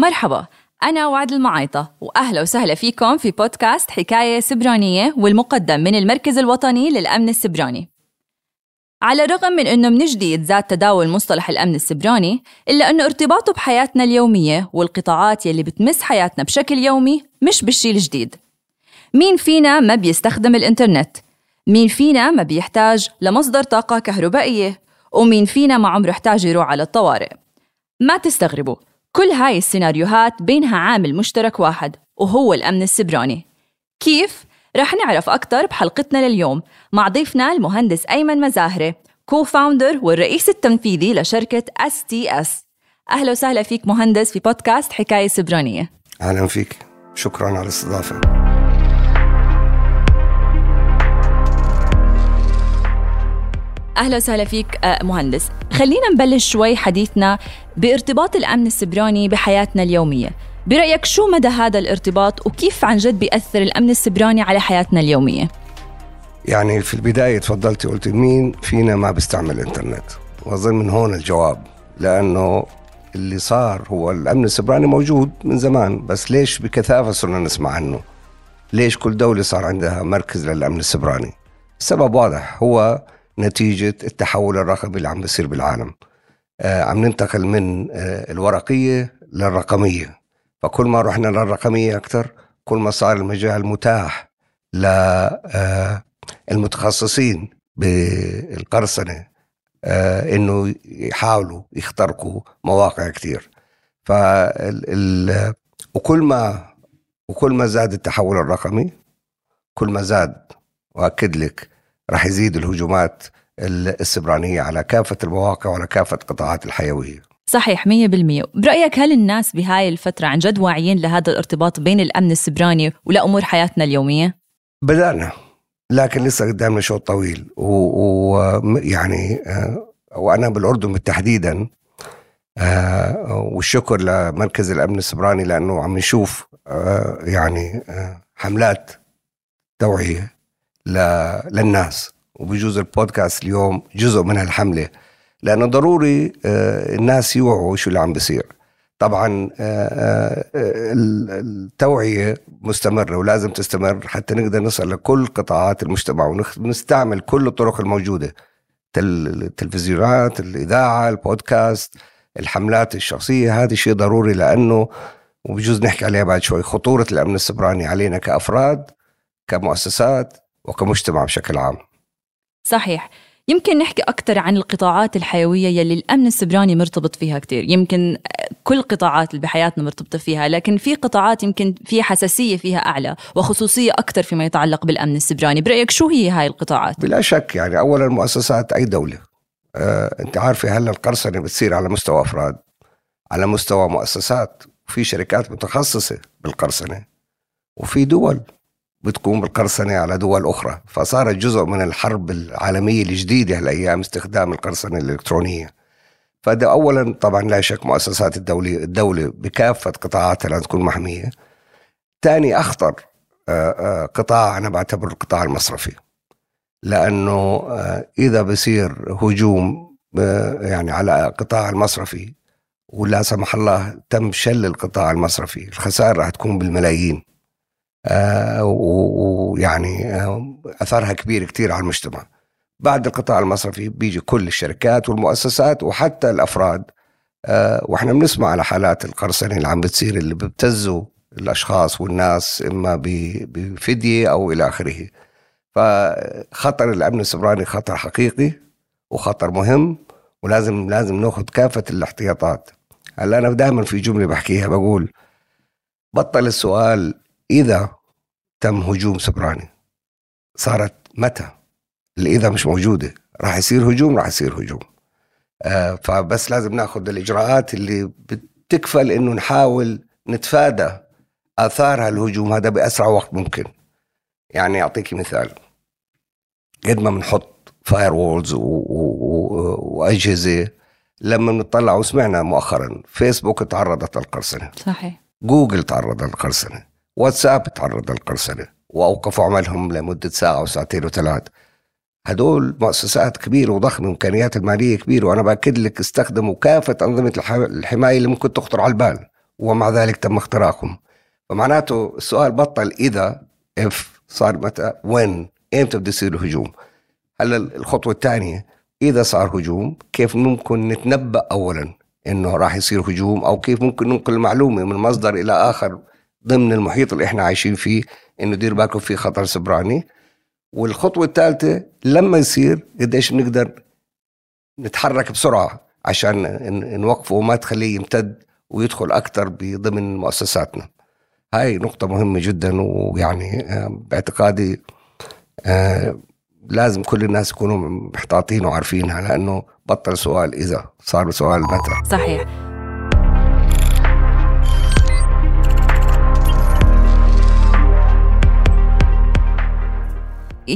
مرحبا أنا وعد المعايطة وأهلا وسهلا فيكم في بودكاست حكاية سبرانية والمقدم من المركز الوطني للأمن السبراني على الرغم من أنه من جديد زاد تداول مصطلح الأمن السبراني إلا أنه ارتباطه بحياتنا اليومية والقطاعات يلي بتمس حياتنا بشكل يومي مش بالشي الجديد مين فينا ما بيستخدم الإنترنت؟ مين فينا ما بيحتاج لمصدر طاقة كهربائية؟ ومين فينا ما عمره احتاج يروح على الطوارئ؟ ما تستغربوا كل هاي السيناريوهات بينها عامل مشترك واحد وهو الأمن السبراني. كيف؟ رح نعرف أكثر بحلقتنا لليوم مع ضيفنا المهندس أيمن مزاهرة co-founder والرئيس التنفيذي لشركة STS أهلا وسهلا فيك مهندس في بودكاست حكاية سبرانية. أهلا فيك. شكرا على الاستضافة. أهلا وسهلا فيك آه، مهندس. خلينا نبلش شوي حديثنا بارتباط الأمن السبراني بحياتنا اليومية. برأيك شو مدى هذا الارتباط وكيف عن جد بيأثر الأمن السبراني على حياتنا اليومية؟ يعني في البداية تفضلتي قلت مين فينا ما بيستعمل الانترنت وأظن من هون الجواب لأنه اللي صار هو الأمن السبراني موجود من زمان بس ليش بكثافة صرنا نسمع عنه؟ ليش كل دولة صار عندها مركز للأمن السبراني؟ السبب واضح هو نتيجة التحول الرقمي اللي عم بيصير بالعالم. آه عم ننتقل من آه الورقية للرقمية. فكل ما رحنا للرقمية أكثر كل ما صار المجال متاح للمتخصصين آه إنه يحاولوا يخترقوا مواقع كثير ف وكل ما وكل ما زاد التحول الرقمي كل ما زاد واكد لك راح يزيد الهجومات السبرانية على كافة المواقع وعلى كافة القطاعات الحيوية. صحيح 100% برأيك هل الناس بهاي الفترة عن جد واعيين لهذا الارتباط بين الأمن السبراني ولأمور حياتنا اليومية؟ بدأنا لكن لسه قدامنا شوط طويل. ويعني آه، وأنا بالأردن بالتحديدا آه، والشكر لمركز الأمن السبراني لأنه عم نشوف آه، يعني حملات توعية. للناس. وبجوز البودكاست اليوم جزء من هالحملة لأنه ضروري آه، الناس يوعوا شو اللي عم بيصير. طبعا آه، آه، التوعية مستمرة ولازم تستمر حتى نقدر نصل لكل قطاعات المجتمع ونستعمل كل الطرق الموجودة. التلفزيونات الإذاعة البودكاست الحملات الشخصية هذا شيء ضروري لأنه وبجوز نحكي عليها بعد شوي خطورة الأمن السبراني علينا كأفراد كمؤسسات وكمجتمع بشكل عام. صحيح. يمكن نحكي أكثر عن القطاعات الحيوية يلي الأمن السبراني مرتبط فيها كتير. يمكن كل القطاعات اللي بحياتنا مرتبطة فيها لكن في قطاعات يمكن في حساسية فيها أعلى وخصوصية أكثر فيما يتعلق بالأمن السبراني. برأيك شو هي هاي القطاعات؟ بلا شك يعني أولا مؤسسات أي دولة. آه، أنت عارفة هلأ القرصنة بتصير على مستوى أفراد على مستوى مؤسسات وفي شركات متخصصة بالقرصنة وفي دول بتقوم بالقرصنة على دول أخرى. فصارت جزء من الحرب العالمية الجديدة هالأيام استخدام القرصنة الإلكترونية. فده أولا طبعا لا شك مؤسسات الدولة الدولة بكافة قطاعاتها لازم تكون محمية. ثاني أخطر آه، آه، قطاع أنا بعتبره القطاع المصرفي. لأنه آه، إذا بصير هجوم يعني على القطاع المصرفي ولا سمح الله تم شل القطاع المصرفي الخسائر راح تكون بالملايين. ويعني آه، أثرها كبير كثير على المجتمع. بعد القطاع المصرفي بيجي كل الشركات والمؤسسات وحتى الأفراد. آه، وإحنا بنسمع على حالات القرصنة اللي عم بتصير اللي بيبتزوا الأشخاص والناس إما بفدية أو إلى آخره. فخطر الأمن السبراني خطر حقيقي وخطر مهم ولازم لازم ناخذ كافة الاحتياطات. هلأ أنا دائما في جملة بحكيها بقول بطل السؤال إذا تم هجوم سبراني صارت متى؟ الإذا مش موجودة. راح يصير هجوم راح يصير هجوم. آه فبس لازم ناخذ الإجراءات اللي بتكفل إنه نحاول نتفادى آثار هالهجوم. هذا بأسرع وقت ممكن. يعني أعطيك مثال. قد ما بنحط firewalls وأجهزة لما بنطلع وسمعنا مؤخرا فيسبوك تعرضت للقرصنة صحيح. جوجل تعرض للقرصنة واتساب تعرض للقرصنة وأوقفوا عملهم لمدة ساعة وساعتين وثلاث. هدول مؤسسات كبيرة وضخمة وإمكانيات المالية كبيرة وأنا بأكد لك استخدموا كافة أنظمة الحماية اللي ممكن تخطر على البال ومع ذلك تم اختراقهم. فمعناته السؤال بطل إذا إف صار متى وين إمتى بده يصير الهجوم؟ هلا الخطوة الثانية إذا صار هجوم كيف ممكن نتنبأ اولا إنه راح يصير هجوم أو كيف ممكن ننقل المعلومة من مصدر إلى آخر ضمن المحيط اللي إحنا عايشين فيه إنه دير بالكم في خطر سبراني. والخطوة الثالثه لما يصير قديش بنقدر نتحرك بسرعة عشان نوقفه وما تخليه يمتد ويدخل أكثر بضمن مؤسساتنا. هاي نقطة مهمة جدا ويعني آه، باعتقادي آه، لازم كل الناس يكونوا محتاطين وعارفينها لأنه بطل سؤال إذا صار سؤال متى. صحيح.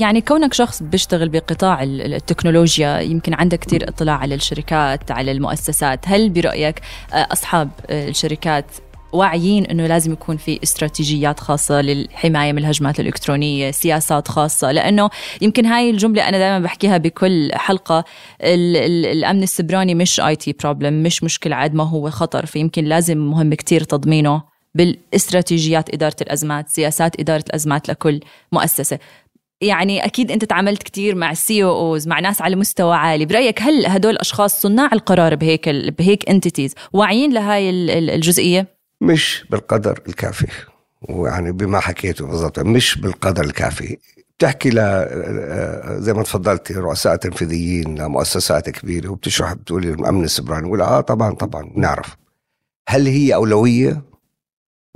يعني كونك شخص بيشتغل بقطاع التكنولوجيا يمكن عندك كتير اطلاع على الشركات على المؤسسات هل برأيك آه، أصحاب الشركات واعيين إنه لازم يكون في استراتيجيات خاصة للحماية من الهجمات الإلكترونية، سياسات خاصة، لأنه يمكن هاي الجملة أنا دائما بحكيها بكل حلقة ال ال الأمن السبراني مش IT problem، مش مشكلة عاد ما هو خطر، فيمكن لازم مهم كتير تضمينه بالإستراتيجيات إدارة الأزمات، سياسات إدارة الأزمات لكل مؤسسة. يعني أكيد أنت تعاملت كثير مع ال CEOs مع ناس على مستوى عالي. برأيك هل هدول الأشخاص صناع القرار بهيك بهيك entities واعيين لهاي الجزئية؟ مش بالقدر الكافي. ويعني بما حكيته بالضبط مش بالقدر الكافي. بتحكي ل زي ما تفضلتي رؤساء تنفيذيين لمؤسسات كبيرة وبتشرح بتقولي الأمن السبراني ولا آه طبعا طبعا نعرف. هل هي أولوية؟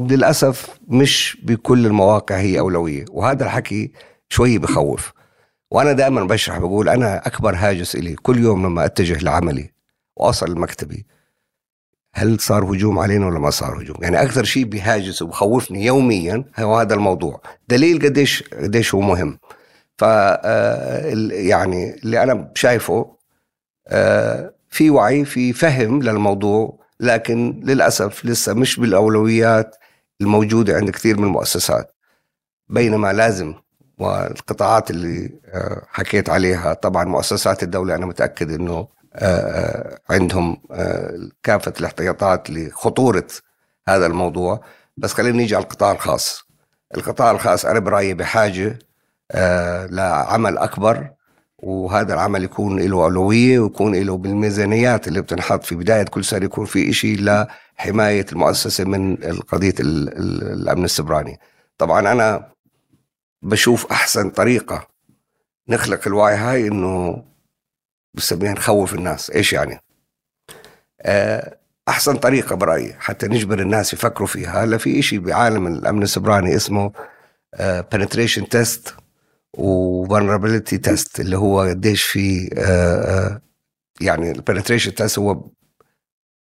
للأسف مش بكل المواقع هي أولوية. وهذا الحكي شوي بخوف. وأنا دائما بشرح بقول أنا أكبر هاجس إلي كل يوم لما أتجه لعملي واصل لمكتبي هل صار هجوم علينا ولا ما صار هجوم؟ يعني أكثر شيء بيهاجس وبخوفني يوميا هو هذا الموضوع. دليل قديش قديش هو مهم. ف آه، يعني اللي أنا شايفه آه، في وعي في فهم للموضوع لكن للأسف لسه مش بالأولويات الموجودة عند كثير من المؤسسات. بينما لازم والقطاعات اللي آه، حكيت عليها. طبعا مؤسسات الدولة أنا متأكد أنه آه، عندهم آه، كافة الاحتياطات لخطورة هذا الموضوع. بس خلينا نيجي على القطاع الخاص. القطاع الخاص أنا برأيي بحاجة لعمل أكبر وهذا العمل يكون له أولوية ويكون له بالميزانيات اللي بتنحط في بداية كل سنة يكون في إشي لحماية المؤسسة من قضية الأمن السبراني. طبعا أنا بشوف أحسن طريقة نخلق الوعي هاي إنه بسميها نخوف الناس. إيش يعني؟ آه، أحسن طريقة برأيي حتى نجبر الناس يفكروا فيها. هلا في إشي بعالم الأمن السبراني اسمه penetration test و vulnerability test اللي هو قديش في آه، آه، يعني ال penetration test هو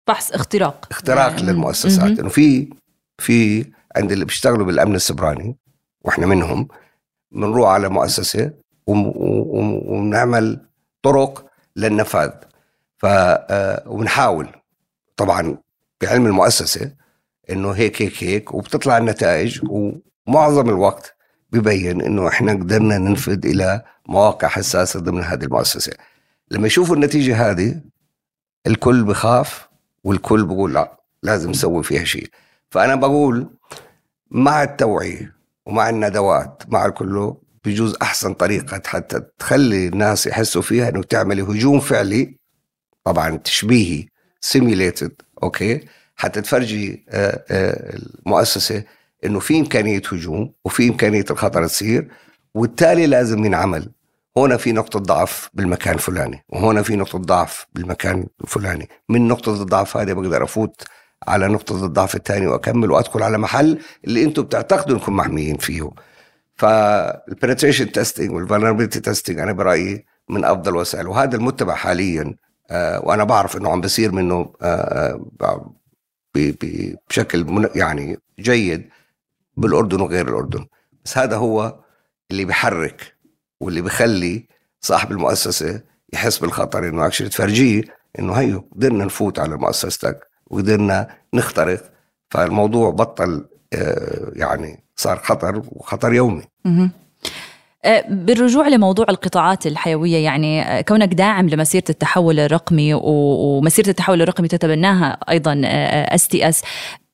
فحص اختراق. اختراق يعني للمؤسسات. إنه في في عند اللي بيشتغلوا بالأمن السبراني وإحنا منهم بنروح على مؤسسة ونعمل طرق للنفاذ. ف آه، وبنحاول طبعا بعلم المؤسسة إنه هيك هيك هيك وبتطلع النتائج ومعظم الوقت ببين إنه إحنا قدرنا ننفذ إلى مواقع حساسة ضمن هذه المؤسسة. لما يشوفوا النتيجة هذه الكل بخاف والكل بقول لا لازم نسوي فيها شيء. فأنا بقول مع التوعية ومع الندوات مع الكله بجوز أحسن طريقة حتى تخلي الناس يحسوا فيها إنه تعملي هجوم فعلي طبعا تشبيهي simulated okay؟ حتى تفرجي آه، آه، المؤسسة إنه في إمكانية هجوم وفي إمكانية الخطر تصير وبالتالي لازم ينعمل. هنا في نقطة ضعف بالمكان الفلاني وهنا في نقطة ضعف بالمكان الفلاني. من نقطة الضعف هذه بقدر أفوت على نقطة الضعف الثانية وأكمل وأدخل على محل اللي أنتم بتعتقدوا أنكم محميين فيه. فال penetration testing وال vulnerability testing أنا برأيي من أفضل الوسائل وهذا المتبع حاليا آه وأنا بعرف أنه عم بصير منه آه, آه، بشكل يعني جيد بالأردن وغير الأردن. بس هذا هو اللي بحرك واللي بخلي صاحب المؤسسة يحس بالخطر إنه اكشلي تفرجيه إنه هيو قدرنا نفوت على مؤسستك وقدرنا نخترق. فالموضوع بطل آه، يعني صار خطر وخطر يومي. آه، بالرجوع لموضوع القطاعات الحيوية يعني آه، كونك داعم لمسيرة التحول الرقمي ومسيرة التحول الرقمي تتبناها أيضا اس تي اس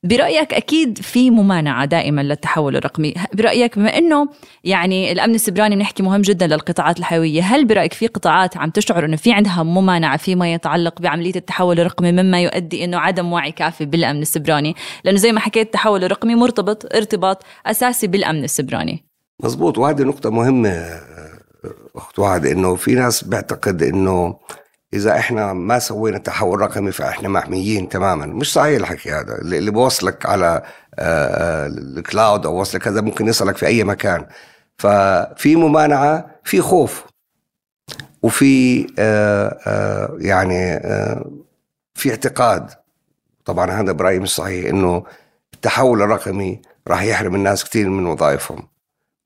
برأيك أكيد في ممانعة دائما للتحول الرقمي. برأيك بما أنه يعني الأمن السبراني بنحكي مهم جدا للقطاعات الحيوية هل برأيك في قطاعات عم تشعر أنه في عندها ممانعة فيما يتعلق بعملية التحول الرقمي مما يؤدي أنه عدم وعي كافي بالأمن السبراني؟ لأنه زي ما حكيت التحول الرقمي مرتبط ارتباط أساسي بالأمن السبراني. مزبوط. وهذه نقطة مهمة أخت وعد إنه في ناس بيعتقد إنه إذا إحنا ما سوينا تحول رقمي فإحنا محميين تماما. مش صحيح الحكي هذا. اللي بوصلك على آه، الكلاود أو وصلك هذا ممكن يصلك في أي مكان. ففي ممانعة في خوف. وفي آه، آه، يعني في اعتقاد. طبعا هذا برأيي مش صحيح إنه التحول الرقمي راح يحرم الناس كثير من وظائفهم.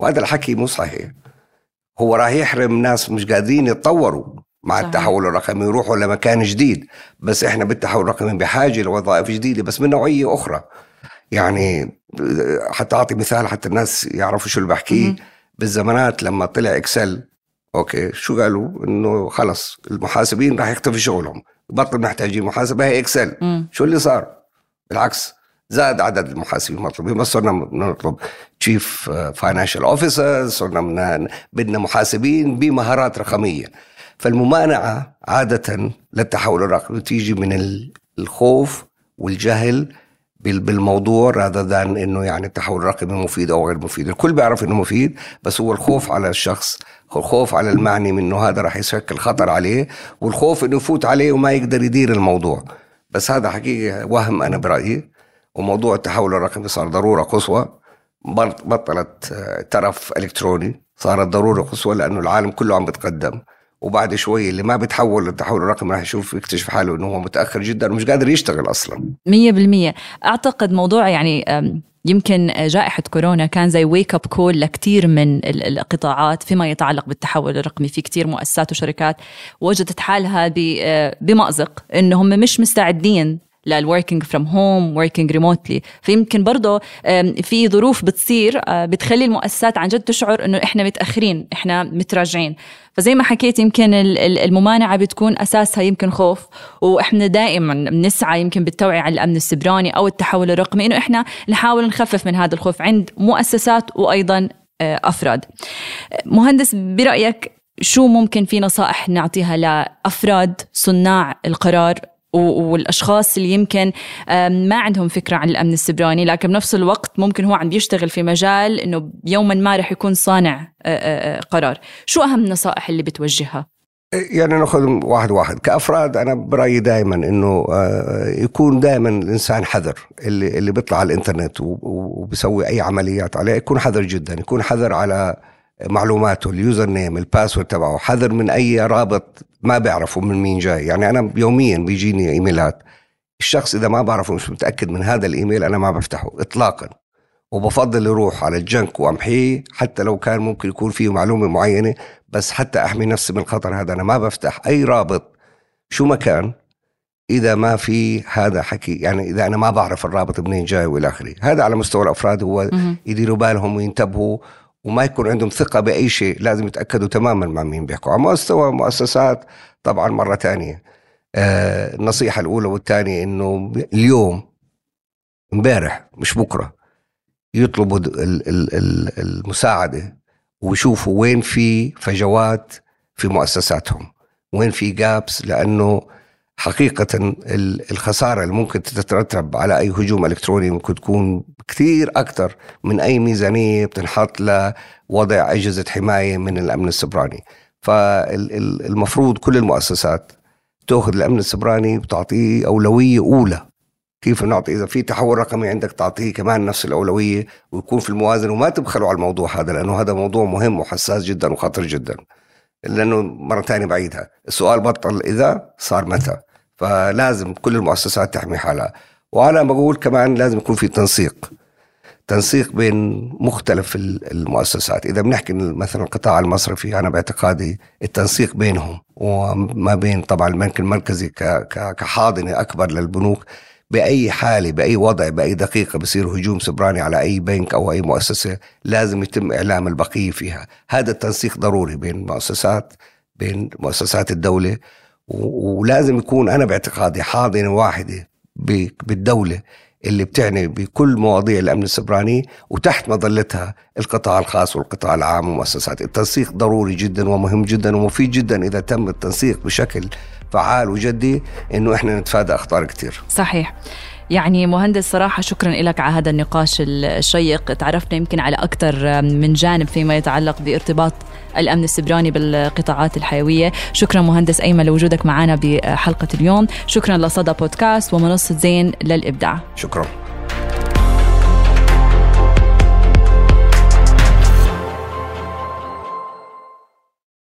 وهذا الحكي مو صحيح. هو راح يحرم ناس مش قادرين يتطوروا. مع صحيح. التحول الرقمي يروحوا لمكان جديد. بس إحنا بالتحول الرقمي بحاجة لوظائف جديدة بس من نوعية أخرى. يعني حتى أعطي مثال حتى الناس يعرفوا شو اللي بحكيه. بالزمانات لما طلع Excel okay شو قالوا؟ إنه خلص المحاسبين راح يختفي شغلهم. بطل محتاجين محاسبة هي Excel. مم. شو اللي صار؟ بالعكس زاد عدد المحاسبين. المطلوبين بس صرنا نطلب chief financial officers صرنا بدنا محاسبين بمهارات رقمية. فالممانعة عادة للتحول الرقمي تيجي من الخوف والجهل بالموضوع rather than إنه يعني التحول الرقمي مفيد أو غير مفيد، الكل بيعرف إنه مفيد بس هو الخوف على الشخص، الخوف على المعني من إنه هذا راح يشكل خطر عليه، والخوف إنه يفوت عليه وما يقدر يدير الموضوع. بس هذا حقيقه وهم أنا برأيي وموضوع التحول الرقمي صار ضرورة قصوى. بطلت ترف إلكتروني صارت ضرورة قصوى لأنه العالم كله عم بتقدم. وبعد شوي اللي ما بيتحول للتحول الرقمي راح يشوف يكتشف حاله إنه هو متأخر جدا ومش قادر يشتغل أصلا. 100% أعتقد موضوع يعني يمكن جائحة كورونا كان زي wake up call لكثير من القطاعات فيما يتعلق بالتحول الرقمي. في كثير مؤسسات وشركات وجدت حالها بمأزق إنهم مش مستعدين لل working from home working remotely فيمكن برضه في ظروف بتصير آه، بتخلي المؤسسات عن جد تشعر إنه إحنا متأخرين إحنا متراجعين. فزي ما حكيت يمكن الممانعة بتكون أساسها يمكن خوف وإحنا دائما بنسعى يمكن بالتوعية على الأمن السبراني أو التحول الرقمي إنه إحنا نحاول نخفف من هذا الخوف عند مؤسسات وأيضا آه، أفراد. مهندس برأيك شو ممكن في نصائح نعطيها لأفراد صناع القرار؟ والأشخاص اللي يمكن ما عندهم فكرة عن الأمن السبراني لكن بنفس الوقت ممكن هو عم بيشتغل في مجال إنه يوما ما رح يكون صانع قرار. شو أهم النصائح اللي بتوجهها؟ يعني ناخذ واحد واحد. كأفراد أنا برأيي دائما إنه يكون دائما الإنسان حذر اللي اللي بيطلع على الإنترنت وبيسوي أي عمليات عليه. يكون حذر جدا يكون حذر على معلوماته ال user name ال password تبعه حذر من أي رابط ما بيعرفوا من مين جاي. يعني أنا يوميا بيجيني emails ات الشخص إذا ما بعرفه مش متأكد من هذا الإيميل أنا ما بفتحه اطلاقا. وبفضل يروح على ال junk وأمحيه حتى لو كان ممكن يكون فيه معلومة معينة بس حتى أحمي نفسي من الخطر هذا. أنا ما بفتح أي رابط شو ما كان إذا ما في هذا حكي. يعني إذا أنا ما بعرف الرابط منين جاي وإلى آخره. هذا على مستوى الأفراد هو يديروا بالهم وينتبهوا. وما يكون عندهم ثقة بأي شيء لازم يتأكدوا تماما مع مين بيحكوا. على مستوى مؤسسات طبعا مرة ثانية آه النصيحة الأولى والثانية إنه اليوم امبارح مش بكرة يطلبوا المساعدة ويشوفوا وين في فجوات في مؤسساتهم وين في جابس لأنه حقيقة الخسارة اللي ممكن تترتب على أي هجوم إلكتروني ممكن تكون كثير أكثر من أي ميزانية بتنحط لوضع أجهزة حماية من الأمن السبراني. فالمفروض كل المؤسسات تأخذ الأمن السبراني وتعطيه أولوية أولى. كيف نعطي؟ إذا في تحول رقمي عندك تعطيه كمان نفس الأولوية ويكون في الموازنة وما تبخلوا على الموضوع هذا لأنه هذا موضوع مهم وحساس جدا وخطر جدا. لأنه مرة ثانية بعيدها. السؤال بطل إذا صار متى. فلازم كل المؤسسات تحمي حالها. وأنا بقول كمان لازم يكون في تنسيق. تنسيق بين مختلف المؤسسات. إذا بنحكي مثلا القطاع المصرفي أنا باعتقادي التنسيق بينهم. وما بين طبعا البنك المركزي كحاضنة أكبر للبنوك. بأي حالة بأي وضع بأي دقيقة بصير هجوم سبراني على أي بنك أو أي مؤسسة لازم يتم إعلام البقية فيها. هذا التنسيق ضروري بين مؤسسات بين مؤسسات الدولة ولازم يكون أنا باعتقادي حاضنة واحدة بالدولة. اللي بتعني بكل مواضيع الأمن السبراني وتحت مظلتها القطاع الخاص والقطاع العام ومؤسسات. التنسيق ضروري جدا ومهم جدا ومفيد جدا إذا تم التنسيق بشكل فعال وجدي إنه إحنا نتفادى أخطار كثير صحيح. يعني مهندس صراحة شكرا لك على هذا النقاش الشيق. تعرفنا يمكن على أكثر من جانب فيما يتعلق بارتباط الأمن السبراني بالقطاعات الحيوية. شكرا مهندس أيمن لوجودك معنا بحلقة اليوم. شكرا لصدى بودكاست ومنصة زين للإبداع. شكرا.